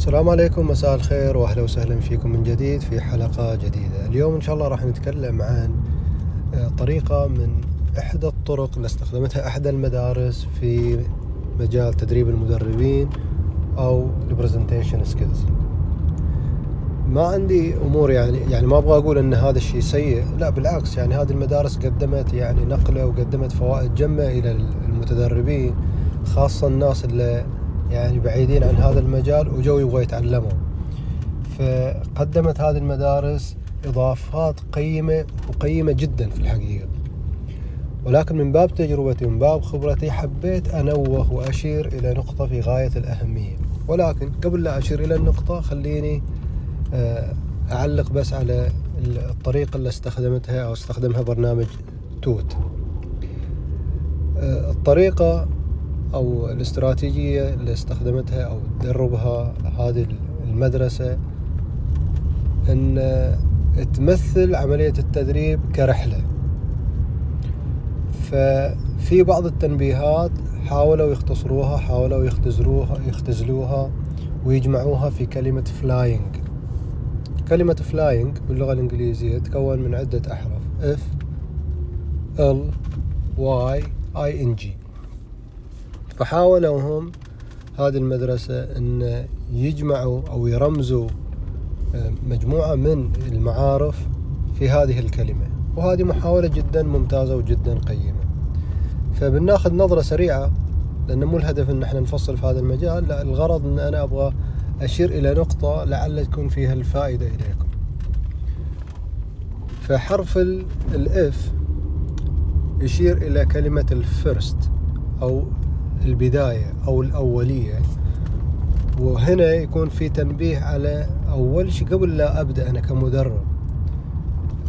السلام عليكم مساء الخير وأهلا وسهلا فيكم من جديد في حلقة جديدة. اليوم إن شاء الله راح نتكلم عن آه، طريقة من إحدى الطرق اللي استخدمتها إحدى المدارس في مجال تدريب المدربين أو ال presentation skills ما عندي أمور يعني يعني ما أبغى أقول إن هذا الشيء سيء لا بالعكس يعني هذه المدارس قدمت يعني نقلة وقدمت فوائد جمة إلى المتدربين خاصة الناس اللي يعني بعيدين عن هذا المجال وجو يبغوا يتعلموا فقدمت هذه المدارس إضافات قيمة وقيمة جدا في الحقيقة. ولكن من باب تجربتي ومن باب خبرتي حبيت أنوه وأشير إلى نقطة في غاية الأهمية. ولكن قبل لا أشير إلى النقطة خليني آه، أعلق بس على الطريقة اللي استخدمتها أو استخدمها برنامج توت. آه، الطريقة أو الاستراتيجية اللي استخدمتها أو تدربها هذه المدرسة إن تمثل عملية التدريب كرحلة. ففي بعض التنبيهات حاولوا يختصروها حاولوا يختزلوها يختزلوها ويجمعوها في كلمة فلاينج كلمة فلاينج باللغة الإنجليزية تكون من عدة أحرف F L Y I N G. فحاولوا هم هذه المدرسة أن يجمعوا أو يرمزوا آه، مجموعة من المعارف في هذه الكلمة. وهذه محاولة جدا ممتازة وجدا قيمة. فبناخذ نظرة سريعة لأنه مو الهدف أن إحنا نفصل في هذا المجال لا الغرض أن أنا أبغى أشير إلى نقطة لعل تكون فيها الفائدة إليكم. فحرف ال F يشير إلى كلمة ال first أو البداية أو الأولية. وهنا يكون في تنبيه على أول شيء قبل لا أبدأ أنا كمدرب.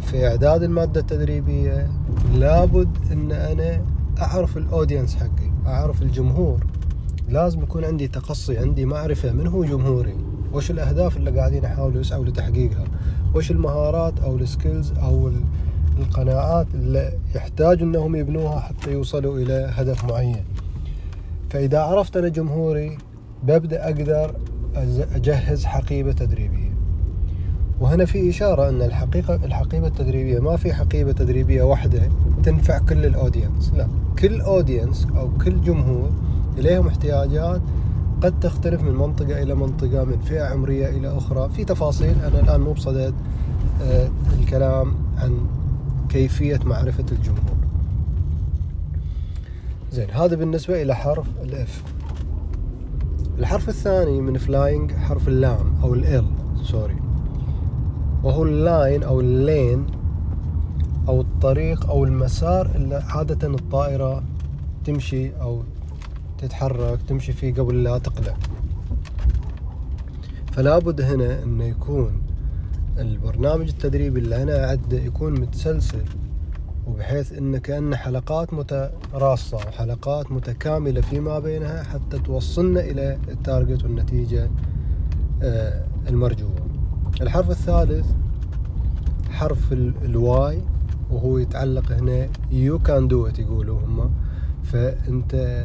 في إعداد المادة التدريبية لابد أن أنا أعرف ال audience حقي أعرف الجمهور. لازم يكون عندي تقصي عندي معرفة من هو جمهوري؟ وش الأهداف اللي قاعدين يحاولوا يسعوا لتحقيقها؟ وش المهارات أو السكيلز أو القناعات اللي يحتاج أنهم يبنوها حتى يوصلوا إلى هدف معين؟ فإذا عرفت أنا جمهوري ببدأ أقدر أجهز حقيبة تدريبية. وهنا في إشارة أن الحقيقة الحقيبة التدريبية ما في حقيبة تدريبية واحدة تنفع كل ال audience لا. كل audience أو كل جمهور إليهم احتياجات قد تختلف من منطقة إلى منطقة من فئة عمرية إلى أخرى. في تفاصيل أنا الآن مو بصدد آه، الكلام عن كيفية معرفة الجمهور. زين هذا بالنسبة إلى حرف ال F الحرف الثاني من flying حرف اللام أو ال L sorry وهو ال line أو ال lane أو الطريق أو المسار اللي عادة الطائرة تمشي أو تتحرك تمشي فيه قبل لا تقلع. فلا بد هنا أنه يكون البرنامج التدريبي اللي أنا أعده يكون متسلسل. وبحيث إن كأن حلقات متراصة وحلقات متكاملة فيما بينها حتى توصلنا إلى ال target والنتيجة آه، المرجوة. الحرف الثالث حرف ال Y وهو يتعلق هنا you can do it يقولوا هم. فأنت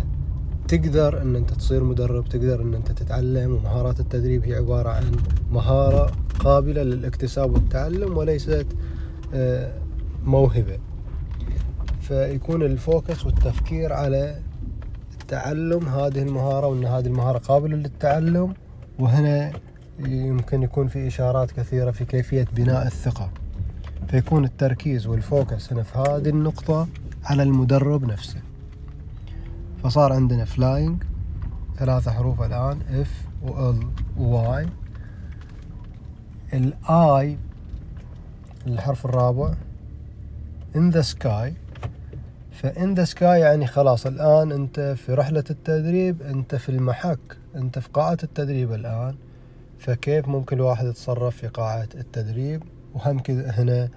تقدر إن أنت تصير مدرب تقدر إن أنت تتعلم ومهارات التدريب هي عبارة عن مهارة قابلة للاكتساب والتعلم وليست آه، موهبة. فيكون ال focus والتفكير على تعلم هذه المهارة وأن هذه المهارة قابلة للتعلم. وهنا يمكن يكون في إشارات كثيرة في كيفية بناء الثقة. فيكون التركيز وال focus هنا في هذه النقطة على المدرب نفسه. فصار عندنا flying ثلاثة حروف الآن F و L و Y ال I الحرف الرابع in the sky. فإن the sky يعني خلاص الآن أنت في رحلة التدريب أنت في المحك أنت في قاعة التدريب الآن. فكيف ممكن الواحد يتصرف في قاعة التدريب؟ وهم كذا هنا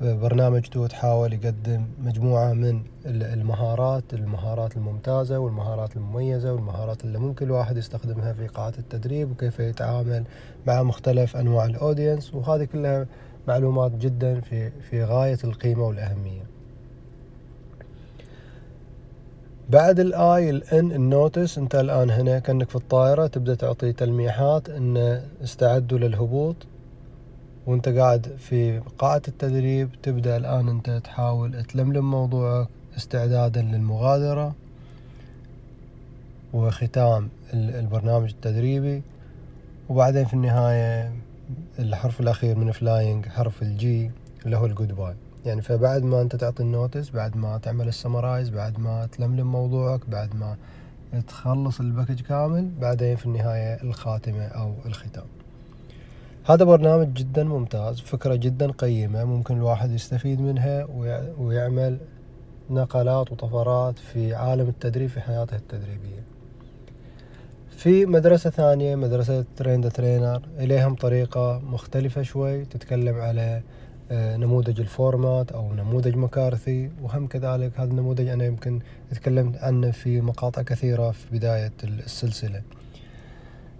برنامج TOT حاول يقدم مجموعة من المهارات المهارات الممتازة والمهارات المميزة والمهارات اللي ممكن الواحد يستخدمها في قاعة التدريب وكيف يتعامل مع مختلف أنواع ال audience. وهذه كلها معلومات جدا في في غاية القيمة والأهمية. بعد الآي الإن النوتس أنت الآن هنا كأنك في الطائرة تبدأ تعطي تلميحات إن استعدوا للهبوط. وأنت قاعد في قاعة التدريب تبدأ الآن أنت تحاول تلملم موضوعك استعدادا للمغادرة. وختام البرنامج التدريبي. وبعدين في النهاية الحرف الأخير من flying حرف ال G اللي هو ال goodbye يعني فبعد ما انت تعطي ال notes بعد ما تعمل ال summarize بعد ما تلملم موضوعك بعد ما تخلص ال package كامل بعدين في النهاية الخاتمة أو الختام. هذا برنامج جدا ممتاز فكرة جدا قيمة ممكن الواحد يستفيد منها ويعمل نقلات وطفرات في عالم التدريب في حياته التدريبية. في مدرسة ثانية مدرسة train trainer إليهم طريقة مختلفة شوي تتكلم على نموذج ال 4MAT أو نموذج مكارثي وهم كذلك هذا النموذج أنا يمكن تكلمت عنه في مقاطع كثيرة في بداية السلسلة.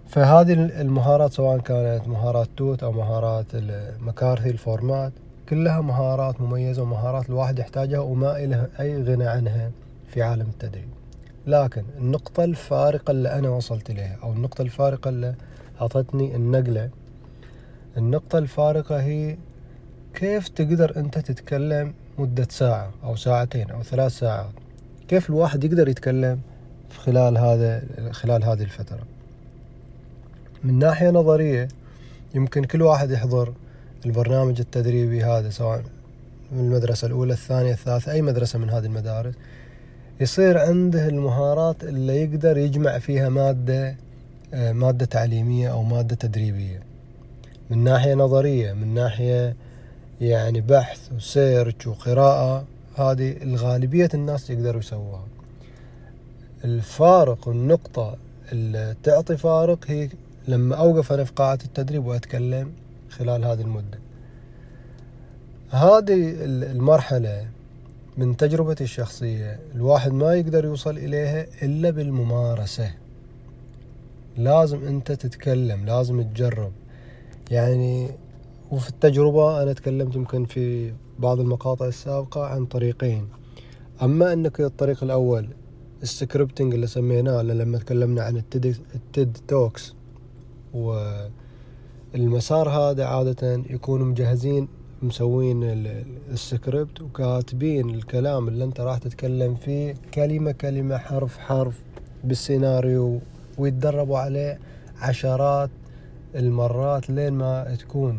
فهذه المهارات سواء كانت مهارات TOT أو مهارات مكارثي ال 4MAT كلها مهارات مميزة ومهارات الواحد يحتاجها وما إله أي غنى عنها في عالم التدريب. لكن النقطة الفارقة اللي أنا وصلت إليها أو النقطة الفارقة اللي أعطتني النقلة النقطة الفارقة هي كيف تقدر أنت تتكلم مدة ساعة أو ساعتين أو ثلاث ساعات؟ كيف الواحد يقدر يتكلم خلال هذا خلال هذه الفترة؟ من ناحية نظرية يمكن كل واحد يحضر البرنامج التدريبي هذا سواء من المدرسة الأولى الثانية الثالثة أي مدرسة من هذه المدارس. يصير عنده المهارات اللي يقدر يجمع فيها مادة آه، مادة تعليمية أو مادة تدريبية. من ناحية نظرية من ناحية يعني بحث وسيرش وقراءة هذه الغالبية الناس يقدروا يسووها. الفارق والنقطة اللي تعطي فارق هي لما أوقف أنا في قاعة التدريب وأتكلم خلال هذه المدة. هذه المرحلة من تجربتي الشخصية الواحد ما يقدر يوصل إليها إلا بالممارسة. لازم أنت تتكلم لازم تجرب. يعني وفي التجربة أنا تكلمت يمكن في بعض المقاطع السابقة عن طريقين. أما أنك الطريق الأول ال scripting اللي سميناه لما تكلمنا عن ال TED, ال TED Talks والمسار هذا عادة يكونوا مجهزين مسوين السكريبت وكاتبين الكلام اللي أنت راح تتكلم فيه كلمة كلمة حرف حرف بالسيناريو ويتدربوا عليه عشرات المرات لين ما تكون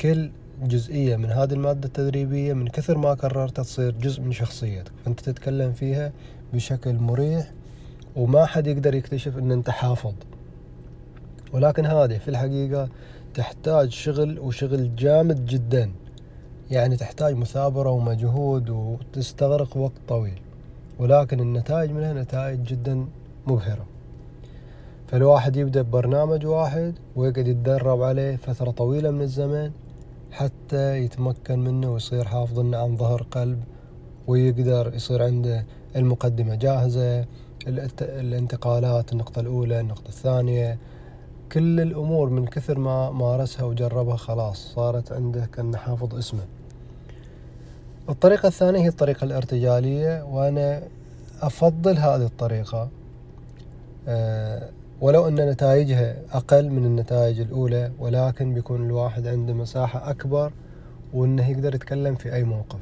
كل جزئية من هذه المادة التدريبية من كثر ما كررتها تصير جزء من شخصيتك. فأنت تتكلم فيها بشكل مريح وما حد يقدر يكتشف إن أنت حافظ. ولكن هذه في الحقيقة تحتاج شغل وشغل جامد جدا. يعني تحتاج مثابرة ومجهود وتستغرق وقت طويل. ولكن النتائج منها نتائج جدا مبهرة. فالواحد يبدأ ببرنامج واحد ويقعد يتدرب عليه فترة طويلة من الزمن حتى يتمكن منه ويصير حافظ عن ظهر قلب ويقدر يصير عنده المقدمة. جاهزة الانتقالات النقطة الأولى النقطة الثانية. كل الأمور من كثر ما مارسها وجربها خلاص صارت عنده كأنه حافظ اسمه. الطريقة الثانية هي الطريقة الارتجالية وأنا أفضل هذه الطريقة. أه ولو أن نتائجها أقل من النتائج الأولى ولكن بيكون الواحد عنده مساحة أكبر وأنه يقدر يتكلم في أي موقف.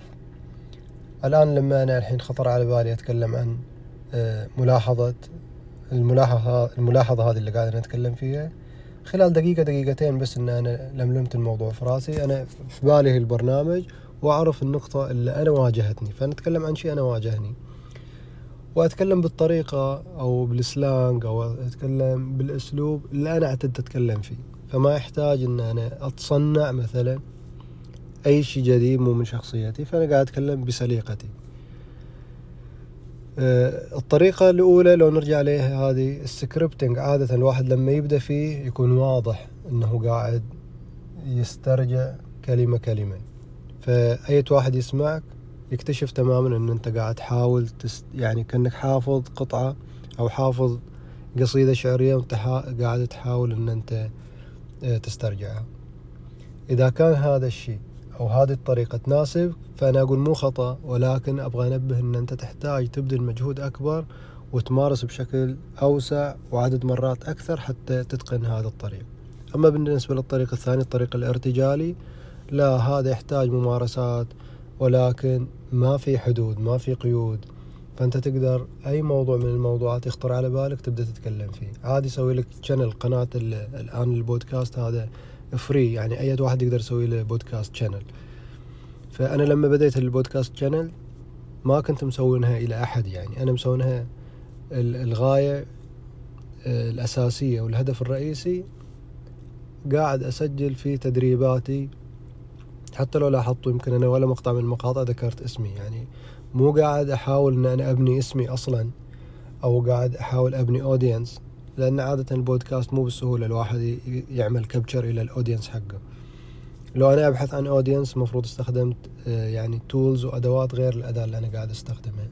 الآن لما أنا الحين خطر على بالي أتكلم عن آه، ملاحظة الملاحظة الملاحظة هذه اللي قاعد نتكلم فيها. خلال دقيقة دقيقتين بس إن أنا لملمت الموضوع في رأسي أنا في بالي البرنامج وأعرف النقطة اللي أنا واجهتني. فنتكلم عن شيء أنا واجهني. وأتكلم بالطريقة أو بالسلانج أو أتكلم بالأسلوب اللي أنا اعتدت أتكلم فيه. فما يحتاج إن أنا أتصنع مثلا أي شيء جديد مو من شخصيتي فأنا قاعد أتكلم بسليقتي. آه، الطريقة الأولى لو نرجع عليها هذه السكريبتنج عادة الواحد لما يبدأ فيه يكون واضح أنه قاعد يسترجع كلمة كلمة. فأي واحد يسمعك يكتشف تماما أن أنت قاعد تحاول تست يعني كأنك حافظ قطعة أو حافظ قصيدة شعرية وأنت قاعد تحاول أن أنت آه، تسترجعها. إذا كان هذا الشيء أو هذه الطريقة تناسب فأنا أقول مو خطأ ولكن أبغى أنبه أن أنت تحتاج تبذل مجهود أكبر وتمارس بشكل أوسع وعدد مرات أكثر حتى تتقن هذا الطريق. أما بالنسبة للطريق الثاني الطريق الارتجالي لا هذا يحتاج ممارسات ولكن ما في حدود ما في قيود. فأنت تقدر أي موضوع من الموضوعات يخطر على بالك تبدأ تتكلم فيه. عادي يسوي لك شانل قناة الآن البودكاست هذا free يعني أي واحد يقدر يسوي له بودكاست channel فأنا لما بديت البودكاست channel ما كنت مسوينها إلى أحد يعني. أنا مسوينها الغاية آه، الأساسية والهدف الرئيسي قاعد أسجل في تدريباتي حتى لو لاحظتوا يمكن أنا ولا مقطع من المقاطع ذكرت اسمي يعني مو قاعد أحاول إن أنا أبني اسمي أصلا أو قاعد أحاول أبني audience لأن عادة البودكاست مو بالسهولة الواحد يعمل capture إلى ال audience حقه. لو أنا أبحث عن audience المفروض استخدمت آه، يعني tools وأدوات غير الأداة اللي أنا قاعد أستخدمها.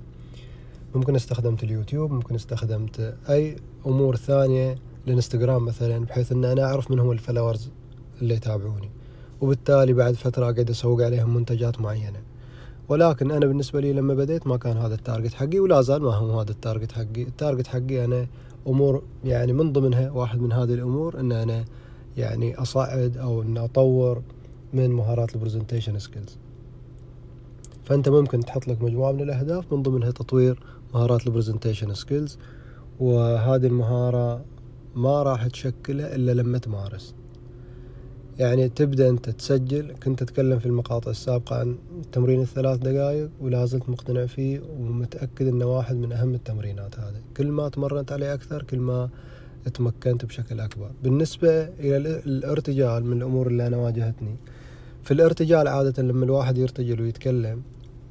ممكن استخدمت اليوتيوب ممكن استخدمت أي أمور ثانية الانستغرام مثلا بحيث إن أنا أعرف من هم ال followers اللي يتابعوني. وبالتالي بعد فترة قاعد أسوق عليهم منتجات معينة. ولكن أنا بالنسبة لي لما بديت ما كان هذا ال target حقي ولا زال ما هو هذا ال target حقي. ال target حقي أنا أمور يعني من ضمنها واحد من هذه الأمور إن أنا يعني أصعد أو إن أطور من مهارات ال presentation skills فأنت ممكن تحط لك مجموعة من الأهداف من ضمنها تطوير مهارات ال presentation skills وهذه المهارة ما راح تشكلها إلا لما تمارس. يعني تبدأ أنت تسجل. كنت أتكلم في المقاطع السابقة عن تمرين الثلاث دقائق ولا زلت مقتنع فيه ومتأكد أنه واحد من أهم التمرينات هذه. كل ما تمرنت عليه أكثر كل ما تمكنت بشكل أكبر. بالنسبة إلى الارتجال من الأمور اللي أنا واجهتني. في الارتجال عادة لما الواحد يرتجل ويتكلم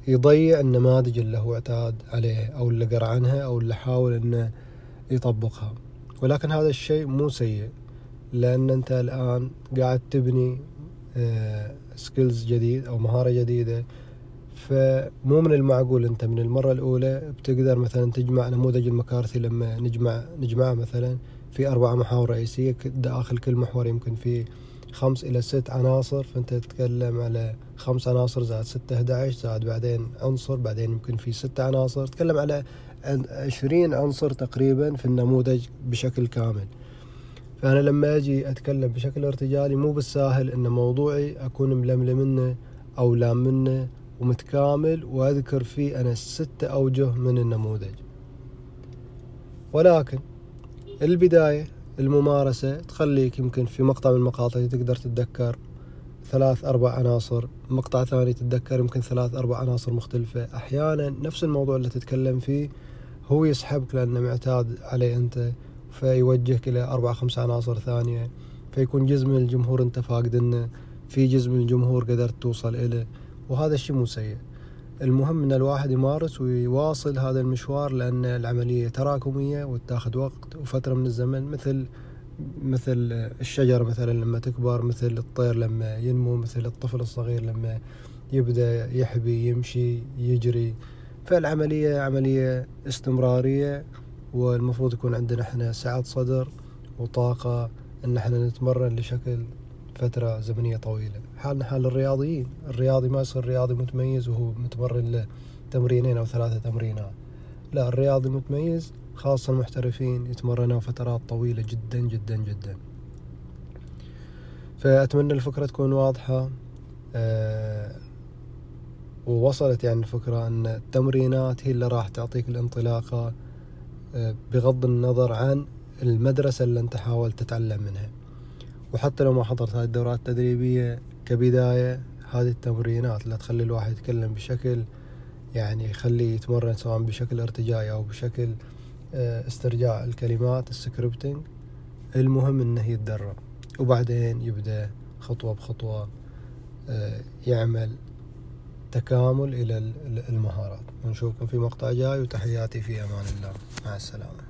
يضيع النماذج اللي هو اعتاد عليها أو اللي قرأ عنها أو اللي حاول أنه يطبقها. ولكن هذا الشيء مو سيء. لأن أنت الآن قاعد تبني سكيلز آه، جديد أو مهارة جديدة. فمو من المعقول أنت من المرة الأولى بتقدر مثلا تجمع نموذج المكارثي لما نجمع نجمعه مثلا في أربع محاور رئيسية. داخل كل محور يمكن في خمس إلى ست عناصر. فأنت تتكلم على خمس عناصر زائد ستة 11 زائد بعدين عنصر بعدين يمكن في ستة عناصر. تتكلم على عشرين عنصر تقريبا في النموذج بشكل كامل. فأنا لما أجي أتكلم بشكل ارتجالي مو بالساهل إن موضوعي أكون ململم منه أو لام منه ومتكامل وأذكر فيه أنا ستة أوجه من النموذج. ولكن البداية الممارسة تخليك يمكن في مقطع من المقاطع تقدر تتذكر ثلاث أربع عناصر مقطع ثاني تتذكر يمكن ثلاث أربع عناصر مختلفة. أحيانا نفس الموضوع اللي تتكلم فيه هو يسحبك لأنه معتاد عليه أنت فيوجهك إلى أربع خمس عناصر ثانية. فيكون جزء من الجمهور أنت فاقدنه في جزء من الجمهور قدرت توصل إليه وهذا الشيء مو سيء. المهم إن الواحد يمارس ويواصل هذا المشوار لأن العملية تراكمية وتاخذ وقت وفترة من الزمن مثل مثل الشجرة مثلا لما تكبر مثل الطير لما ينمو مثل الطفل الصغير لما يبدأ يحبي يمشي يجري. فالعملية عملية استمرارية. والمفروض يكون عندنا إحنا سعة صدر وطاقة إن إحنا نتمرن لشكل فترة زمنية طويلة. حالنا حال الرياضيين الرياضي ما يصير رياضي متميز وهو متمرن له تمرينين أو ثلاثة تمرينات. لا الرياضي متميز خاصة المحترفين يتمرنوا فترات طويلة جدا جدا جدا. فأتمنى الفكرة تكون واضحة أه ووصلت يعني الفكرة أن التمرينات هي اللي راح تعطيك الانطلاقة بغض النظر عن المدرسة اللي أنت حاولت تتعلم منها. وحتى لو ما حضرت هذه الدورات التدريبية كبداية هذه التمرينات اللي تخلي الواحد يتكلم بشكل يعني يخليه يتمرن سواء بشكل ارتجائي أو بشكل آه، استرجاع الكلمات السكريبتنج. المهم إنه يتدرب وبعدين يبدأ خطوة بخطوة آه، يعمل تكامل إلى المهارات. ونشوفكم في مقطع جاي وتحياتي في أمان الله. مع السلامة.